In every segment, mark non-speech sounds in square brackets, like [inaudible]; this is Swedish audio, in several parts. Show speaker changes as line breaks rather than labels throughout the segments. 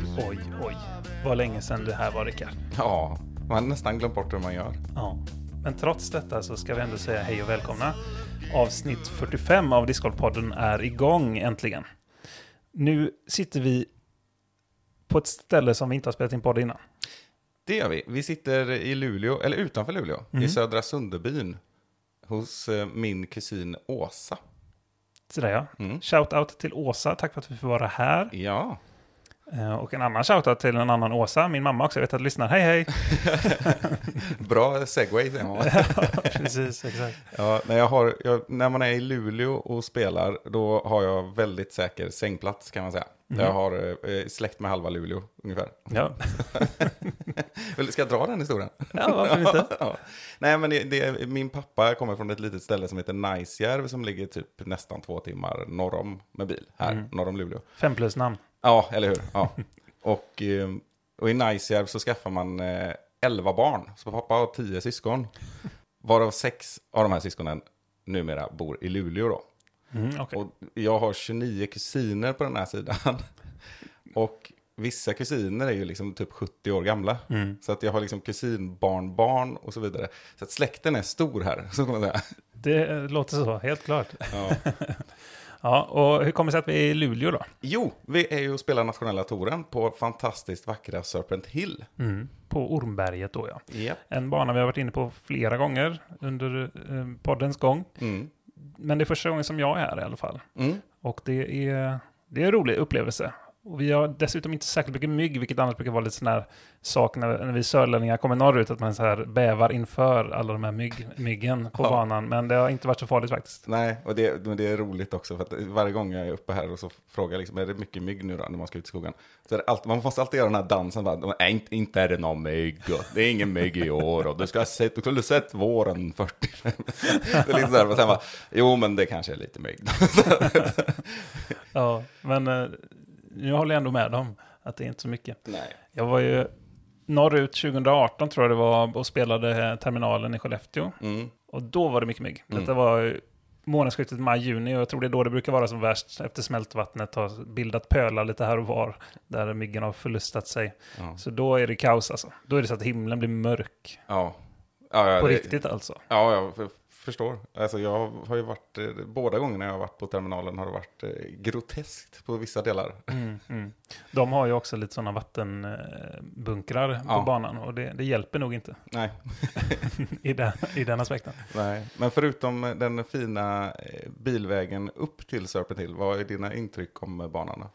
Oj, oj, oj. Vad länge sedan det här var, Rickard.
Ja, man har nästan glömt bort hur man gör.
Ja. Men trots detta så ska vi ändå säga hej och välkomna. Avsnitt 45 av Discgolfpodden är igång äntligen. Nu sitter vi på ett ställe som vi inte har spelat in podd innan.
Det gör vi. Vi sitter i Luleå, eller utanför Luleå,
Mm.
i Södra Sunderbyn. Hos eh, min kusin Åsa.
Sådär ja.
Mm.
Shout-out till Åsa, tack för att vi får vara här.
Ja,
Och en annan shoutout till en annan Åsa, min mamma också, jag vet att du lyssnar. Hej hej! [laughs]
bra segway säger man. [laughs]
Precis, exakt.
Ja, när, jag har, jag, när man är i Luleå och spelar, då har jag väldigt säker sängplats kan man säga.
Mm.
Jag har eh, släkt med halva Luleå ungefär.
Ja, [laughs]
Ska jag dra den historien?
ja varför inte?
ja. Nej, men det, det, min pappa kommer från ett litet ställe som heter Najsjärv som ligger typ nästan två timmar norr om med bil, här,
Mm.
norr om Luleå.
Fem plus namn.
Ja, eller hur? Ja. [laughs] och, eh, och i Najsjärv så skaffar man eh, 11 barn, så pappa har 10 syskon. Varav sex av de här syskonen numera bor i Luleå då.
Mm, okej.
Och jag har 29 kusiner på den här sidan. [laughs] Och vissa kusiner är ju liksom typ 70 år gamla.
Mm.
Så att jag har liksom kusinbarnbarn och så vidare. Så att släkten är stor här, [laughs] så kan man säga.
Det eh, låter så, helt klart.
Ja.
Ja, och hur kommer det sig att vi är i Luleå då?
Jo, vi är ju och spelar nationella touren på fantastiskt vackra Serpent Hill.
Mm. På Ormberget då ja.
Japp.
En bana vi har varit inne på flera gånger under eh, poddens gång.
Mm.
Men det är första gången som jag är här i alla fall.
Mm.
Och det är, det är en rolig upplevelse. Och vi har dessutom inte särskilt mycket mygg, vilket annars brukar vara lite sån här sak när, när vi sörlänningar kommer norrut, att man så här bävar inför alla de här mygg, myggen på
Ja.
banan. Men det har inte varit så farligt faktiskt.
Nej, och det, men det är roligt också för att varje gång jag är uppe här och så frågar jag liksom, är det mycket mygg nu då när man ska ut i skogen? Så alltid, man måste alltid göra den här dansen, bara, nej, inte, inte är det någon mygg, det är ingen mygg i år, och du ska ha sett, du skulle ha sett våren 45. [laughs] det är lite så här, och sen bara, jo men det kanske är lite mygg. [laughs]
Ja, men eh, nu håller jag ändå med dem att det är inte så mycket.
nej.
Jag var ju norrut 2018 tror jag det var och spelade terminalen i Skellefteå.
Mm.
Och då var det mycket mygg.
Mm.
Detta var månadsskiftet maj-juni och jag tror det är då det brukar vara som värst efter smältvattnet har bildat pölar lite här och var där myggen har förlustat sig.
Ja.
Så då är det kaos alltså. Då är det så att himlen blir mörk.
Ja. Ja, ja,
På
det-
riktigt alltså.
Ja, jag f- förstår. Alltså jag har ju varit, eh, båda gångerna jag har varit på terminalen har det varit eh, groteskt på vissa delar.
Mm, mm. De har ju också lite sådana vattenbunkrar på
Ja.
banan och det, det hjälper nog inte
Nej, [laughs]
i den, i den aspekten.
nej. Men förutom den fina eh, bilvägen upp till Serpent Hill, vad är dina intryck om eh, banan? då?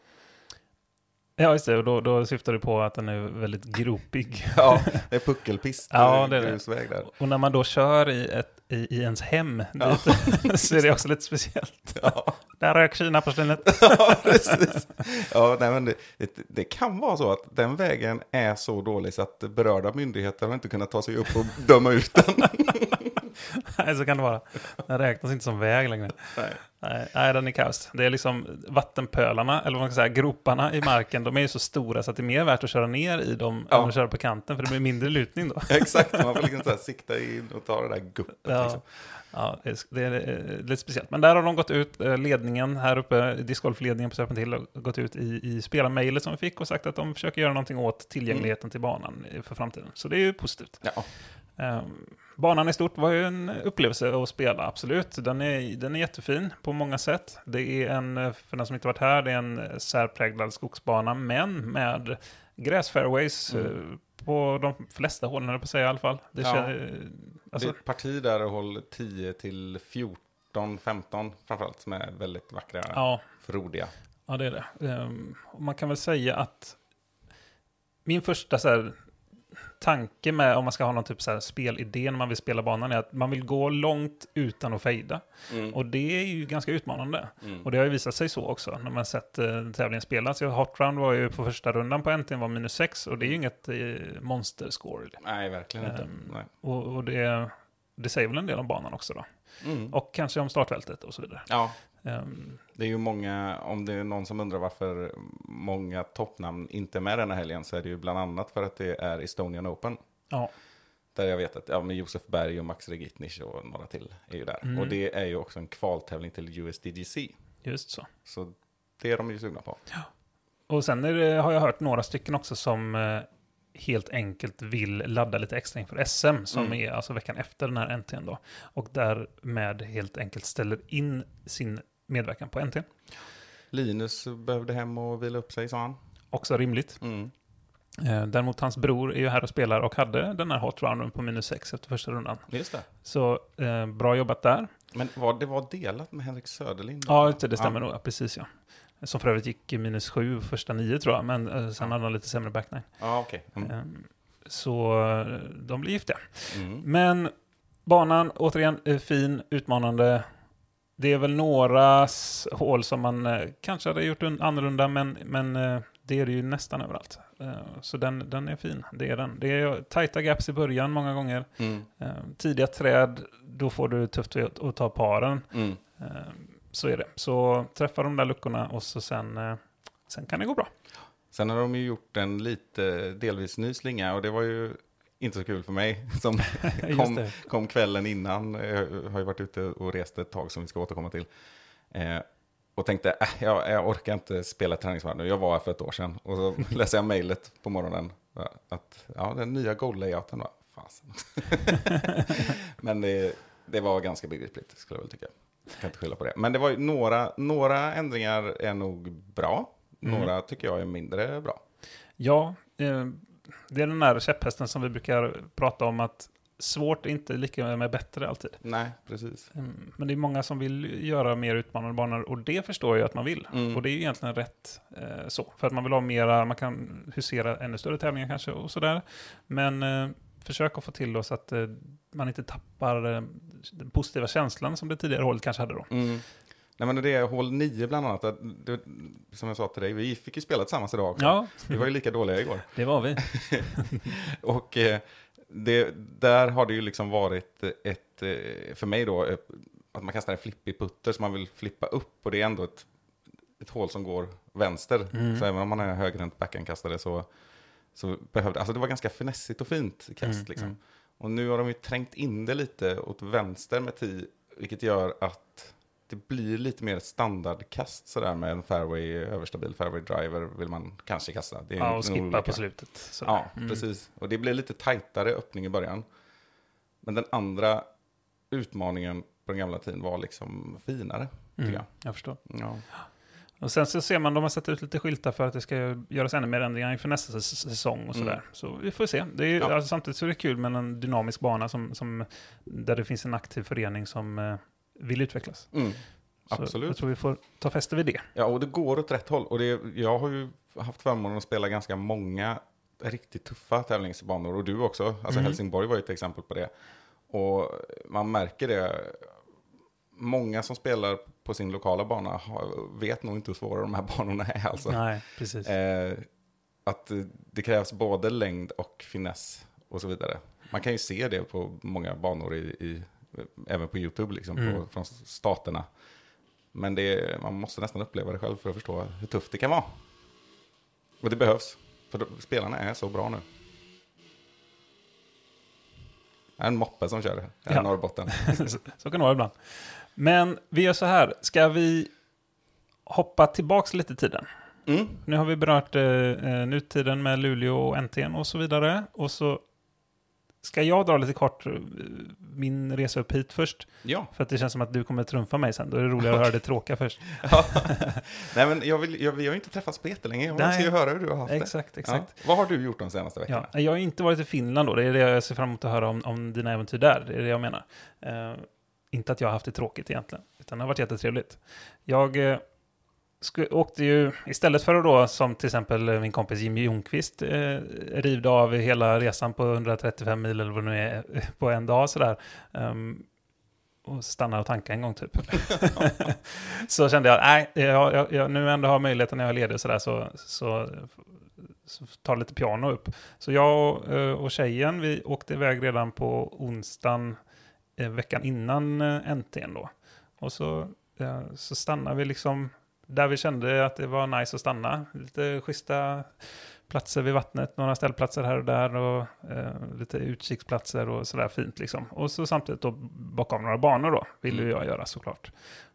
Ja, just det. Och då, då syftar du på att den är väldigt gropig. [laughs]
Ja, det är puckelpist,
Ja, det är det.
grusväg där.
Och när man då kör i, ett, i, i ens hem
Ja.
dit, [laughs] så är det också lite speciellt. [laughs]
Ja,
Där rök Kina-porslinet.
ja precis. Ja, nej, men det, det, det kan vara så att den vägen är så dålig så att berörda myndigheter har inte kunnat ta sig upp och döma ut den. [laughs]
Nej, så kan det vara. Den räknas inte som väg längre.
Nej.
Nej, nej, den är kaos. Det är liksom vattenpölarna, eller vad man ska säga, groparna i marken, de är ju så stora så att det är mer värt att köra ner i dem
Ja.
än att köra på kanten, för det blir mindre lutning då. [laughs]
Exakt, man får liksom så sikta in och ta det där guppet.
Ja.
Liksom.
Ja, det är, det är eh, lite speciellt. Men där har de gått ut, eh, ledningen här uppe, discgolfledningen på Serpent Hill, har gått ut i, i spelarmejlet som vi fick och sagt att de försöker göra någonting åt tillgängligheten till banan för framtiden. Så det är ju positivt.
Ja.
Ehm, banan i stort var ju en upplevelse att spela, absolut. Den är, den är jättefin på många sätt. Det är en, för den som inte varit här, det är en särpräglad skogsbana, men med gräsfairways
Mm.
eh, på de flesta hålen, på säga i alla fall. Det
Ja.
kän- alltså,
det är ett parti där håll 10 till 14, 15 framförallt som är väldigt vackra,
ja,
frodiga.
Ja, det är det. Och man kan väl säga att min första så här, tanke med om man ska ha någon typ så här spelidé när man vill spela banan är att man vill gå långt utan att fejda.
Mm.
Och det är ju ganska utmanande.
Mm.
Och det har ju visat sig så också när man sett eh, tävlingen spelas. Hot Round var ju på första rundan på NT'n var minus 6 och det är ju inget eh, monsterscore.
Nej, verkligen inte.
Ehm,
Nej.
Och, och det, det säger väl en del om banan också då.
Mm.
Och kanske om startfältet och så vidare.
Ja,
Ehm,
Det är ju många, om det är någon som undrar varför många toppnamn inte är med den här helgen så är det ju bland annat för att det är Estonian Open.
ja,
Där jag vet att ja, men Josef Berg och Max Regitnich och några till är ju där.
Mm.
Och det är ju också en kvaltävling till USDGC.
just så.
Så det är de ju sugna på.
Och sen det, har jag hört några stycken också som eh, helt enkelt vill ladda lite extra inför SM, som
Mm.
är alltså veckan efter den här NTn då. Och därmed helt enkelt ställer in sin medverkan på NT.
Linus behövde hem och vila upp sig, sa han.
Också rimligt.
Mm.
Eh, däremot hans bror är ju här och spelar och hade den här hot rounden på minus 6 efter första rundan.
Just det.
Så eh, bra jobbat där.
Men var, det var delat med Henrik Söderlind?
Ja, det stämmer
Ja.
nog. Precis ja. Som för övrigt gick minus 7 första nio tror jag, men eh, sen
Ja.
hade han lite sämre backnine.
Ja, okej. Mm.
Eh, så eh, de blir giftiga.
Mm.
Men banan, återigen, fin, utmanande. Det är väl några hål som man eh, kanske hade gjort un- annorlunda, men, men eh, det är det ju nästan överallt. Eh, så den, den är fin, det är den. Det är tajta gaps i början många gånger.
Mm.
Tidiga träd, då får du tufft att, ta paren.
Mm.
Så är det. Så träffa de där luckorna och så sen, sen kan det gå bra.
Sen har de ju gjort en lite delvis ny slinga och det var ju inte så kul för mig [laughs] som [laughs] kom, kom kvällen innan. Jag har ju varit ute och rest ett tag som vi ska återkomma till. Eh, och tänkte, äh, jag, jag orkar inte spela träningsvarv nu. Jag var här för ett år sedan. Och så [laughs] läser jag mejlet på morgonen. Att ja, den nya goal-layouten var fasen. Men det, det var ganska begripligt skulle jag väl tycka. Jag kan inte skylla på det. Men det var ju några, några ändringar är nog bra.
Mm.
Några tycker jag är mindre bra.
Ja, eh, det är den där käpphästen som vi brukar prata om att svårt är inte lika med bättre alltid.
Nej, precis.
Mm, Men det är många som vill göra mer utmanande banor och det förstår jag att man vill.
Mm.
Och det är ju egentligen rätt eh, så. För att man vill ha mera, man kan husera ännu större tävlingar kanske och sådär. Men eh, försök att få till så att eh, man inte tappar eh, den positiva känslan som det tidigare hållet kanske hade då.
Mm. Nej, men det är hål 9 bland annat. Det, som jag sa till dig, vi fick ju spela tillsammans idag också.
Ja,
Vi var ju lika dåliga igår.
det var vi. [laughs]
Och eh, det, där har det ju liksom varit ett, eh, för mig då, eh, att man kastar en flippig putter som man vill flippa upp. Och det är ändå ett, ett hål som går vänster.
Mm.
Så även om man är högerhänt backhandkastare så, så behövde, alltså det var ganska finessigt och fint kast
Mm,
liksom.
mm.
Och nu har de ju trängt in det lite åt vänster med tee, vilket gör att det blir lite mer standardkast sådär med en fairway, överstabil fairway driver vill man kanske kasta. Det är
Ja, och skippa
olika.
på slutet. sådär.
Ja,
Mm.
precis. Och det blir lite tajtare öppning i början. Men den andra utmaningen på den gamla tiden var liksom finare,
Mm,
jag.
jag förstår.
Ja.
Och sen så ser man, de har satt ut lite skyltar för att det ska göras ännu mer ändringar inför nästa säs- säsong och sådär.
Mm.
Så vi får se. Det är,
Ja.
alltså, samtidigt så är det kul med en dynamisk bana som, som, där det finns en aktiv förening som eh, vill utvecklas.
Mm,
Så
absolut.
jag tror vi får ta fäste vid det.
Ja, och det går åt rätt håll. Och det, jag har ju haft förmånen att spela ganska många riktigt tuffa tävlingsbanor. Och du också. Alltså
Mm.
Helsingborg var ju ett exempel på det. Och man märker det. Många som spelar på sin lokala bana vet nog inte hur svåra de här [laughs] banorna är. Alltså.
Nej, precis.
Eh, att det krävs både längd och finess och så vidare. Man kan ju se det på många banor, i, i, även på YouTube, liksom,
Mm.
på, från staterna. Men det, man måste nästan uppleva det själv för att förstå hur tufft det kan vara. Och det behövs, för spelarna är så bra nu. Det är en moppe som kör här i
Ja.
Norrbotten. [laughs]
så, kan det vara ibland. Men vi gör så här, ska vi hoppa tillbaks lite i tiden?
Mm.
Nu har vi berört eh, eh, nutiden med Luleå och NTN och så vidare. Och så ska jag dra lite kort eh, min resa upp hit först.
Ja.
För att det känns som att du kommer trumfa mig sen. Då är det roligare att höra det tråkiga först. [laughs]
ja. Nej, men jag vill, jag, vi har ju inte träffats på jättelänge. Jag ska ju höra hur du har haft det.
Exakt, exakt.
Ja. Vad har du gjort de senaste veckorna?
Ja, jag har inte varit i Finland då, det är det jag ser fram emot att höra om, om dina äventyr där, det är det jag menar. Eh, inte att jag har haft det tråkigt egentligen, utan det har varit jättetrevligt. Jag eh, åkte ju, istället för att då, som till exempel min kompis Jimmy Ljungqvist, eh, rivde av hela resan på 135 mil eller vad det nu är, på en dag sådär, Um, och stanna och tanka en gång typ. [laughs] så kände jag, nej, jag, jag, jag, nu ändå har möjligheten när jag är ledig och sådär, så, så, så tar lite piano upp. Så jag och, eh, och tjejen, vi åkte iväg redan på onsdagen eh, veckan innan eh, NT'n då. Och så eh, så stannade vi liksom där vi kände att det var nice att stanna. Lite schyssta platser vid vattnet, några ställplatser här och där och eh, lite utkiksplatser och sådär fint liksom. Och så samtidigt då bakom några banor då, ville
Mm.
jag göra såklart.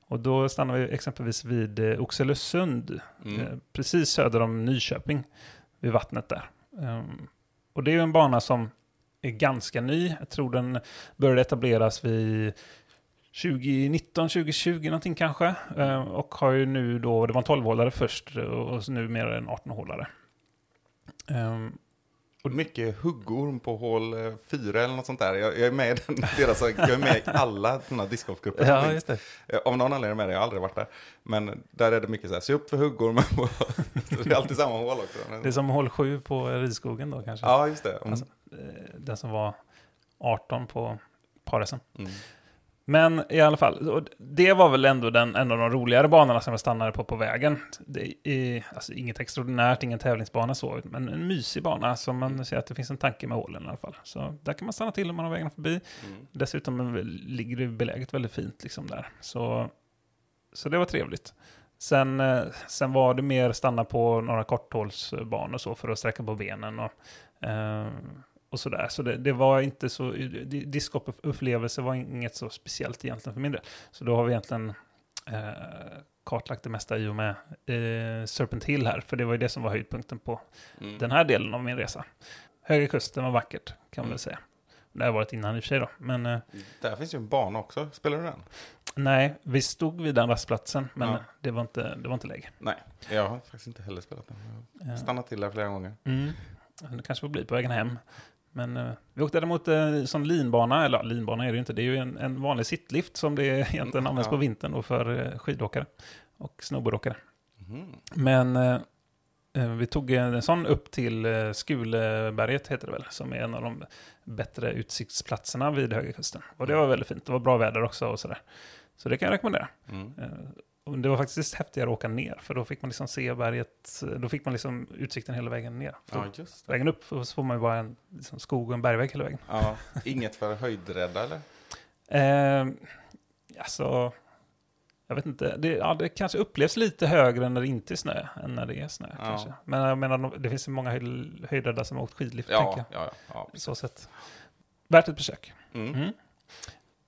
Och då stannade vi exempelvis vid eh, Oxelösund,
Mm.
eh, precis söder om Nyköping, vid vattnet där. Ehm, och det är ju en bana som är ganska ny. Jag tror den började etableras vid 2019, 2020 någonting kanske. Eh, och har ju nu då, det var en 12-hålare först och nu mer en 18-hålare. Ehm,
Och mycket huggorm på hål eh, fyra eller något sånt där. Jag, jag är med i den, [laughs] deras, jag är med i alla sådana discgolfgrupper finns.
det.
Eh, Av någon anledning är med det, jag har aldrig varit där. Men där är det mycket så här, se upp för huggormen. [laughs] det är alltid samma hål också.
Det är som hål 7 på Ridskogen då kanske.
Ja, just det. Mm.
Alltså, eh, den som var 18 på Paresen.
Mm.
Men i alla fall, det var väl ändå den, en av de roligare banorna som jag stannade på på vägen. Det är alltså, inget extraordinärt, ingen tävlingsbana så, men en mysig bana som man ser att det finns en tanke med hålen i alla fall. Så där kan man stanna till om man har vägarna förbi.
Mm.
Dessutom ligger det beläget väldigt fint liksom där. Så, så det var trevligt. Sen, eh, sen var det mer stanna på några korthålsbanor så för att sträcka på benen och, eh, och sådär. Så det, det var inte så, di- discgolf-upplevelse var inget så speciellt egentligen för min del. Så då har vi egentligen eh, kartlagt det mesta i och med eh, Serpent Hill här, för det var ju det som var höjdpunkten på
Mm.
den här delen av min resa. Höga kusten var vackert, kan man
Mm.
väl säga. Det har varit innan i och för sig då, men eh,
Där finns ju en bana också. Spelar du den?
Nej, vi stod vid den rastplatsen, men
Ja.
det, var inte, det var inte läge.
Nej, jag har faktiskt inte heller spelat den. Jag har
Eh,
stannat till där flera gånger.
Mm. Det kanske får bli på vägen hem. Men eh, vi åkte däremot eh, som linbana, eller linbana är det ju inte, det är ju en, en vanlig sittlift som det [laughs] egentligen
Mm,
används
ja.
på vintern då för eh, skidåkare och snowboardåkare.
Mhm.
Men eh, eh, vi tog en, sån upp till eh, Skuleberget, heter det väl, som är en av de bättre utsiktsplatserna vid Höga Kusten. Och det var väldigt fint, det var bra väder också och sådär. Så det kan jag rekommendera.
Mm.
Det var faktiskt häftigare att åka ner, för då fick man liksom se berget, då fick man liksom utsikten hela vägen ner.
Ja, just det.
Vägen upp så får man ju bara en liksom, skog och en bergvägg hela vägen.
Ja, inget för höjdrädda eller? [laughs]
Eh, alltså, jag vet inte, det, ja, det kanske upplevs lite högre när det inte är snö än när det är snö.
Ja.
Kanske. Men jag menar, det finns ju många höjd, höjdrädda som har åkt skidlift,
Ja, ja, ja.
Så sett. Värt ett besök.
Mm.
Mm.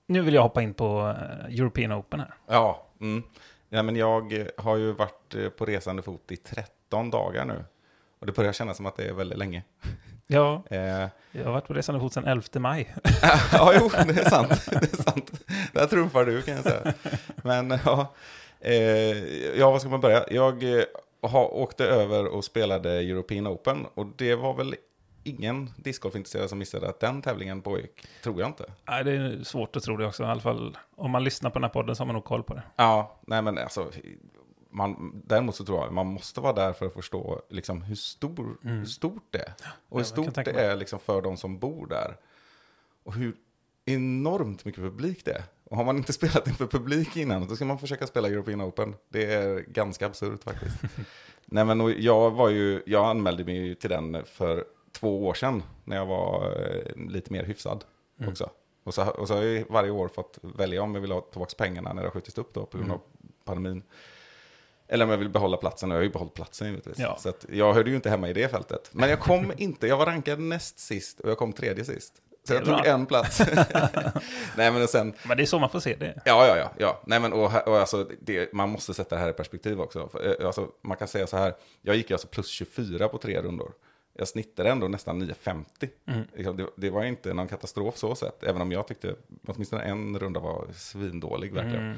Nu vill jag hoppa in på eh, European Open här.
Ja, mm. Ja men jag eh, har ju varit eh, på resande fot i 13 dagar nu. Och det börjar kännas som att det är väldigt länge. [laughs]
Ja, [laughs]
Eh,
jag har varit på resande fot sedan 11 maj. [laughs]
ja, jo, det är sant. Det är sant. Där trumfar du kan jag säga. Men ja, eh, ja vad ska man börja? Jag eh, har, åkte över och spelade European Open. Och det var väl ingen discgolfintresserad som missade att den tävlingen pågick. Tror jag inte.
Nej, det är svårt att tro det också. I alla fall om man lyssnar på den här podden så har man nog koll på det.
Ja, nej men alltså. Man, däremot så tror jag man måste vara där för att förstå liksom, hur, stor, hur stort det är. Och hur
kan
stort det är liksom, för de som bor där. Och hur enormt mycket publik det är. Och har man inte [laughs] spelat inför publik innan, då ska man försöka spela European Open. Det är ganska absurt faktiskt. [laughs] Nej, men jag, var ju, jag anmälde mig ju till den för två år sedan, när jag var eh, lite mer hyfsad
Mm.
också. Och så, och så har jag varje år fått välja om jag vill ha tillbaka pengarna när det har skjutits upp då, på grund
Mm.
av pandemin. Eller om jag vill behålla platsen, och jag har ju behållit platsen givetvis.
Ja.
Så att jag hörde ju inte hemma i det fältet. Men jag kom [laughs] inte, jag var rankad näst sist och jag kom tredje sist. Så jag tog en plats. [laughs] Nej men sen,
Men det är så man får se det.
Ja, ja, ja. ja. Nej, men, och, och alltså, det, man måste sätta det här i perspektiv också. För, eh, Alltså, man kan säga så här, jag gick alltså plus 24 på tre rundor. Jag snittade ändå nästan 9,50.
Mm.
Liksom, Det, det var inte någon katastrof så sett, även om jag tyckte åtminstone en runda var svindålig verkligen.
Mm.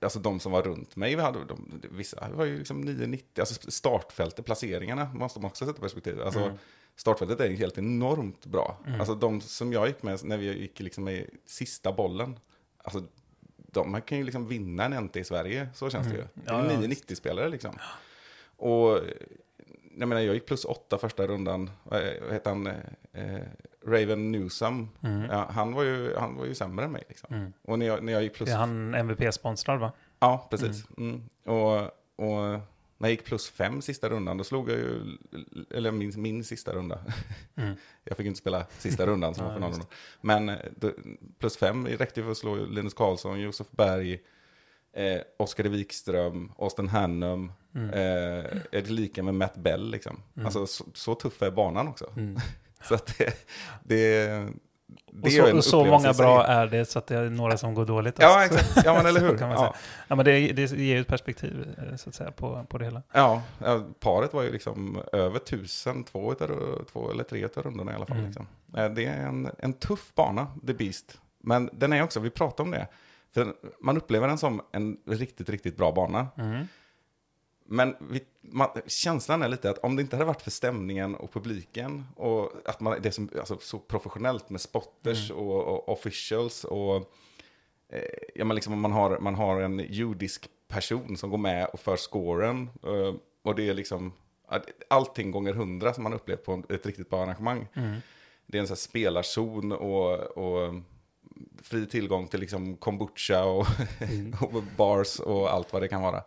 Alltså de som var runt mig, vi hade, de, vissa var ju liksom 9,90. Alltså startfältet, placeringarna måste man också sätta i perspektiv. Alltså,
Mm.
Startfältet är helt enormt bra. Alltså de som jag gick med, när vi gick liksom med sista bollen, alltså de kan ju liksom vinna en NT i Sverige, så känns det ju. Det är
Mm. Ja.
990-spelare liksom. Och jag menar, jag gick plus åtta första rundan. Vad heter han? Eh, Raven Newsom.
Mm.
Ja, han, var ju, han var ju sämre än mig. Liksom.
Mm.
Och när jag, när jag gick plus...
Det är han MVP-sponsrad va?
Ja, precis. Mm. Och, och när jag gick plus fem sista rundan, då slog jag ju, eller min, min sista runda. [laughs]
Mm.
Jag fick inte spela sista rundan som var [laughs] finalen. Men eh, då, plus fem räckte ju för att slå Linus Karlsson, Josef Berg, Eh, Oskar Wikström, Austin Hannum.
Mm.
Eh, är det lika med Matt Bell liksom? Alltså så, så tuff är banan också.
Mm. [laughs]
så att det, det, det
Och
är
så,
en
och så många bra är det så att det är några som går dåligt.
Ja,
också.
exakt. Ja, men eller hur? [laughs] Ja.
Ja, men det, det ger ju ett perspektiv eh, så att säga, på, på det hela.
Ja, ja, paret var ju liksom över tusen, två, två eller tre av rundorna i alla fall.
Mm.
Liksom. Eh, Det är en, en tuff bana, The Beast. Men den är också, vi pratade om det, för man upplever den som en riktigt, riktigt bra bana.
Mm.
Men vi, man, känslan är lite att om det inte hade varit för stämningen och publiken och att man, det är som, alltså, så professionellt med spotters och, och officials och eh, ja, men liksom, man, har, man har en judisk person som går med och för scoren eh, och det är liksom allting gånger hundra som man upplevt på ett riktigt bra arrangemang.
Mm.
Det är en sån här spelarzon och, och fri tillgång till liksom kombucha och, [laughs] och bars och allt vad det kan vara.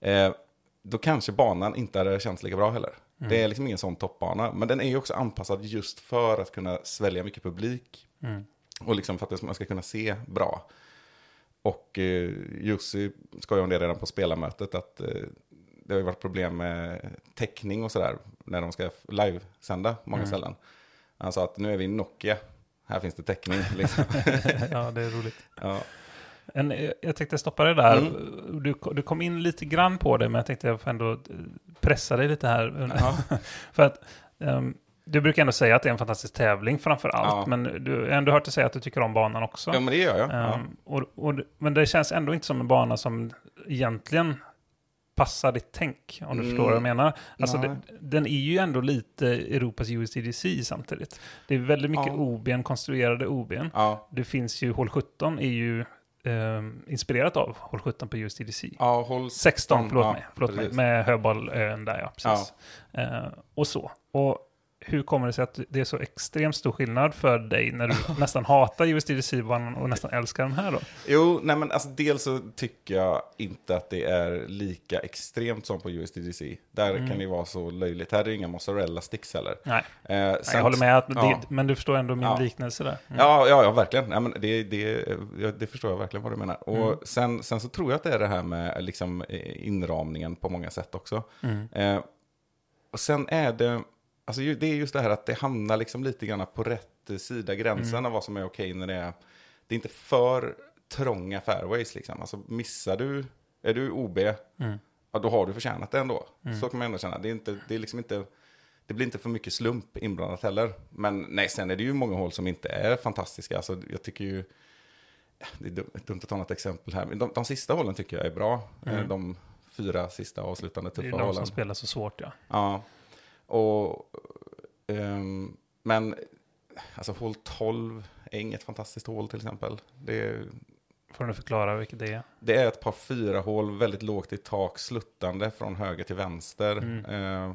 Eh, då kanske banan inte hade känts lika bra heller. Det är liksom ingen sån toppbana, men den är ju också anpassad just för att kunna svälja mycket publik.
Mm.
Och liksom för att man ska kunna se bra. Och eh, Jussi skojade om det redan på spelarmötet, att eh, det har ju varit problem med täckning och sådär, när de ska livesända många ställen. Han sa att nu är vi i Nokia, här finns det täckning. [laughs] Liksom.
ja, det är roligt.
ja.
En, jag tänkte stoppa dig där.
Mm.
Du, du kom in lite grann på det, men jag tänkte jag får ändå pressa dig lite här.
Ja. [laughs]
För att ehm, du brukar ändå säga att det är en fantastisk tävling framför allt,
Ja.
men du har ändå hört dig säga att du tycker om banan också.
ja, men det gör jag. Ja.
Ehm, och, och, men det känns ändå inte som en bana som egentligen passar ditt tänk, om du
Mm,
förstår vad jag menar. Alltså, det, den är ju ändå lite Europas USDC samtidigt. Det är väldigt mycket
Ja.
OBn, konstruerade OBn.
Ja.
Det finns ju, hål 17 är ju ehm, inspirerat av hål 17 på USDC.
Ja, håll
16, förlåt
ja,
mig, förlåt mig med Höbollön där ja, precis. Eh, och så. Och hur kommer det sig att det är så extremt stor skillnad för dig när du [laughs] nästan hatar USDC-banan och nästan älskar den här då?
Jo, nej men alltså dels så tycker jag inte att det är lika extremt som på USDC. Där
Mm.
kan det vara så löjligt. Här är det inga mozzarella sticks heller.
Nej,
Eh,
jag
sen-
håller med, att
ja.
det, men du förstår ändå min
Ja.
liknelse där. Mm.
Ja, ja, ja, verkligen. Ja, men det, det, ja, det förstår jag verkligen vad du menar. Och
Mm.
sen, sen så tror jag att det är det här med liksom, inramningen på många sätt också.
Mm.
Eh, och sen är det, alltså det är just det här att det hamnar liksom lite grann på rätt sida gränsen
Mm.
av vad som är okej när det är, det är inte för trånga fairways liksom. Alltså missar du, är du OB,
Mm.
ja då har du förtjänat det ändå. Så kan man ändå känna. Det är, inte, det är liksom inte, det blir inte för mycket slump inblandat heller. Men nej, sen är det ju många hål som inte är fantastiska. Alltså jag tycker ju, det är dum- dumt att ta något exempel här, men de, de sista hålen tycker jag är bra. Eh, De fyra sista avslutande
Det är
tuffa
de
hålen.
som spelar så svårt ja.
Ja, och, ehm, men alltså hål 12 är inget fantastiskt hål till exempel. Det är,
Får du förklara vilket det är?
det är ett par fyra hål väldigt lågt i tak, sluttande från höger till vänster.
Mm.
Eh,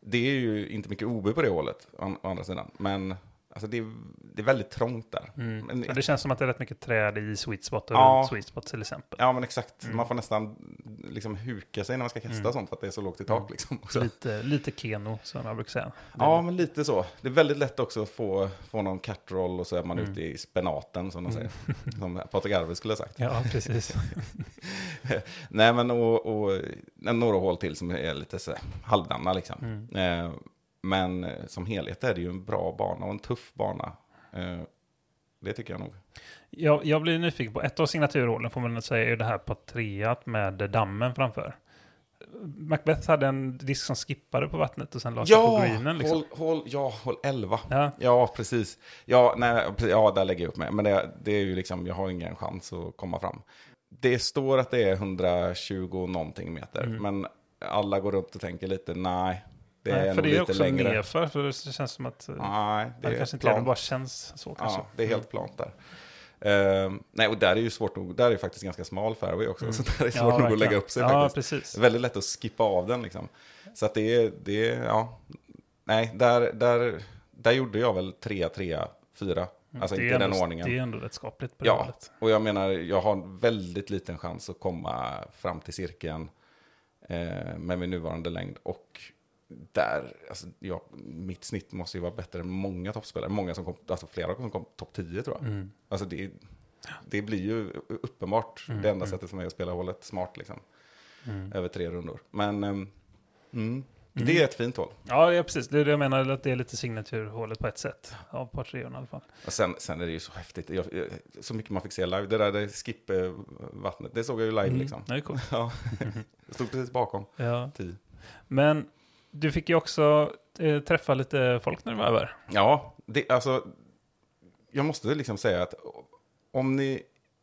det är ju inte mycket OB på det hålet, å andra sidan. Men alltså, det, är, det är väldigt trångt där.
Mm.
Men-
Så det känns som att det är rätt mycket träd i sweet spot och
Ja.
sweet spot till exempel.
Ja, men exakt.
Mm.
Man får nästan liksom huka sig när man ska kasta
Mm.
sånt för att det är så lågt i tak.
Mm.
Liksom.
Lite, lite Keno, som jag brukar säga.
Ja, men lite så. Det är väldigt lätt också att få, få någon catroll och så är man
Mm.
ute i spenaten, som de
Mm.
säger. Som Patrik Arvid skulle ha sagt.
Ja, precis. [laughs]
Nej, men och, och några hål till som är lite så halvdana liksom.
Mm.
Eh, men eh, som helhet är det ju en bra bana och en tuff bana. Eh, det tycker jag nog.
Jag, jag blir nyfiken på, ett av signaturhålen får man nog säga är det här på treat med dammen framför. Macbeth hade en disk som skippade på vattnet och sen la sig på
Ja,
greenen. Liksom.
hål, hål, ja, hål 11.
Ja,
Ja, precis. Ja, nej, ja, där lägger jag upp mig. Men det, det är ju liksom, jag har ingen chans att komma fram. Det står att det är 120 någonting meter,
Mm.
men alla går runt och tänker lite, nej, det
Nej,
är
för det är också
längre.
nerför, för det känns som att...
Nej, det
det kanske inte är, bara känns så kanske.
Ja, det är helt plant där. Ehm, nej, och där är ju svårt nog, där är ju faktiskt ganska smal fairway också, så där är det svårt nog att lägga upp sig
Ja,
faktiskt.
precis.
Väldigt lätt att skippa av den liksom. Så att det är, det är ja, nej, där, där, där gjorde jag väl 3, 3, 4. Alltså
det
inte
är
den ordningen.
Det är ändå rätt skapligt på det
Ja,
hållet.
och jag menar, jag har en väldigt liten chans att komma fram till cirkeln eh, med min nuvarande längd. Och där, alltså, ja, mitt snitt måste ju vara bättre än många toppspelare. Många som kom, alltså flera som kom topp 10 tror jag.
Mm.
Alltså det, det blir ju uppenbart
Mm,
det enda
mm.
sättet för mig att spela hålet smart liksom.
Mm.
Över tre rundor. Men mm, det är ett fint hål.
Ja, precis. Det är det jag menar, att det är lite signaturhålet på ett sätt. Av par treorna i alla fall.
Och sen, sen är det ju så häftigt. Jag, jag, så mycket man fick se live. Det där det skip-vattnet, det såg jag ju live liksom.
Det är coolt. [laughs]
Ja. jag stod precis bakom.
Ja.
Tio.
Men du fick ju också eh, träffa lite folk när du var över.
Ja, det, alltså, jag måste liksom säga att om ni